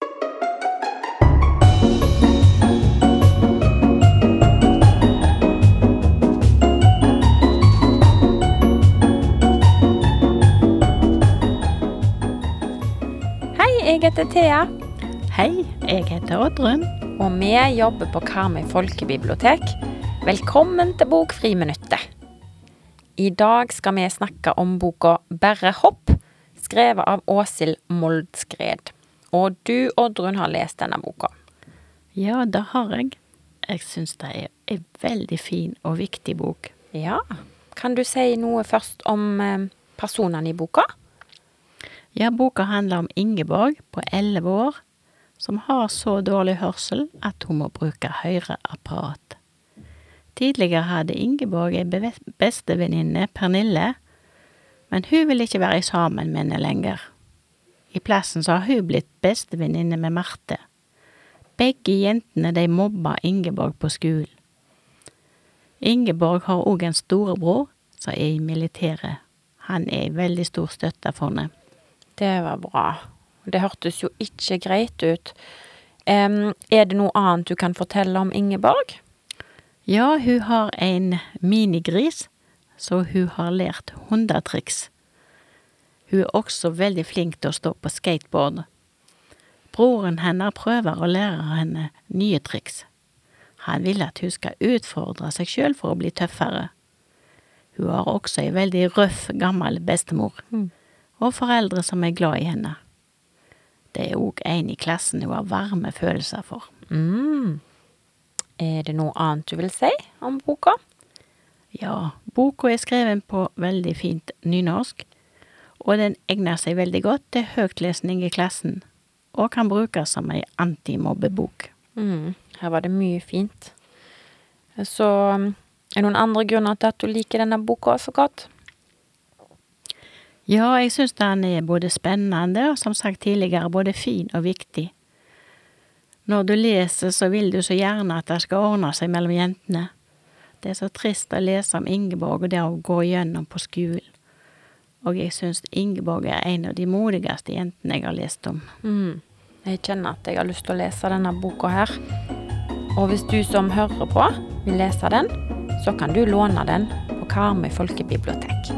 Hei, jeg heter Thea, Hei, jeg heter Oddrun. og vi jobber på Karmøy folkebibliotek. Velkommen til Bokfriminuttet. I dag skal vi snakke om boka Berre hopp, skrevet av Åshild Moldskred. Og du, Oddrun, har lest denne boka. Ja, det har jeg. Jeg syns det er en veldig fin og viktig bok. Ja, kan du si noe først om eh, personene i boka? Ja, boka handler om Ingeborg på elleve år som har så dårlig hørsel at hun må bruke høreapparat. Tidligere hadde Ingeborg ei bestevenninne, Pernille, men hun vil ikke være sammen med henne lenger. I plassen så har hun blitt bestevenninne med Marte. Begge jentene de mobba Ingeborg på skolen. Ingeborg har òg en storebror som er i militæret. Han er en veldig stor støtte for henne. Det var bra. Det hørtes jo ikke greit ut. Um, er det noe annet du kan fortelle om Ingeborg? Ja, hun har en minigris, så hun har lært hundetriks. Hun er også veldig flink til å stå på skateboard. Broren hennes prøver å lære henne nye triks. Han vil at hun skal utfordre seg sjøl for å bli tøffere. Hun har også ei veldig røff, gammel bestemor, og foreldre som er glad i henne. Det er òg en i klassen hun har varme følelser for. Mm. Er det noe annet du vil si om boka? Ja, boka er skrevet på veldig fint nynorsk, og den egner seg veldig godt til høytlesning i klassen, og kan brukes som ei antimobbebok. Mm. Her var det mye fint. Så um, er det noen andre grunner til at du liker denne boka så godt? Ja, jeg syns den er både spennende og som sagt tidligere både fin og viktig. Når du leser, så vil du så gjerne at det skal ordne seg mellom jentene. Det er så trist å lese om Ingeborg og det å gå igjennom på skolen. Og jeg syns Ingeborg er en av de modigste jentene jeg har lest om. Mm. Jeg kjenner at jeg har lyst til å lese denne boka her. Og hvis du som hører på vil lese den, så kan du låne den på Karmøy folkebibliotek.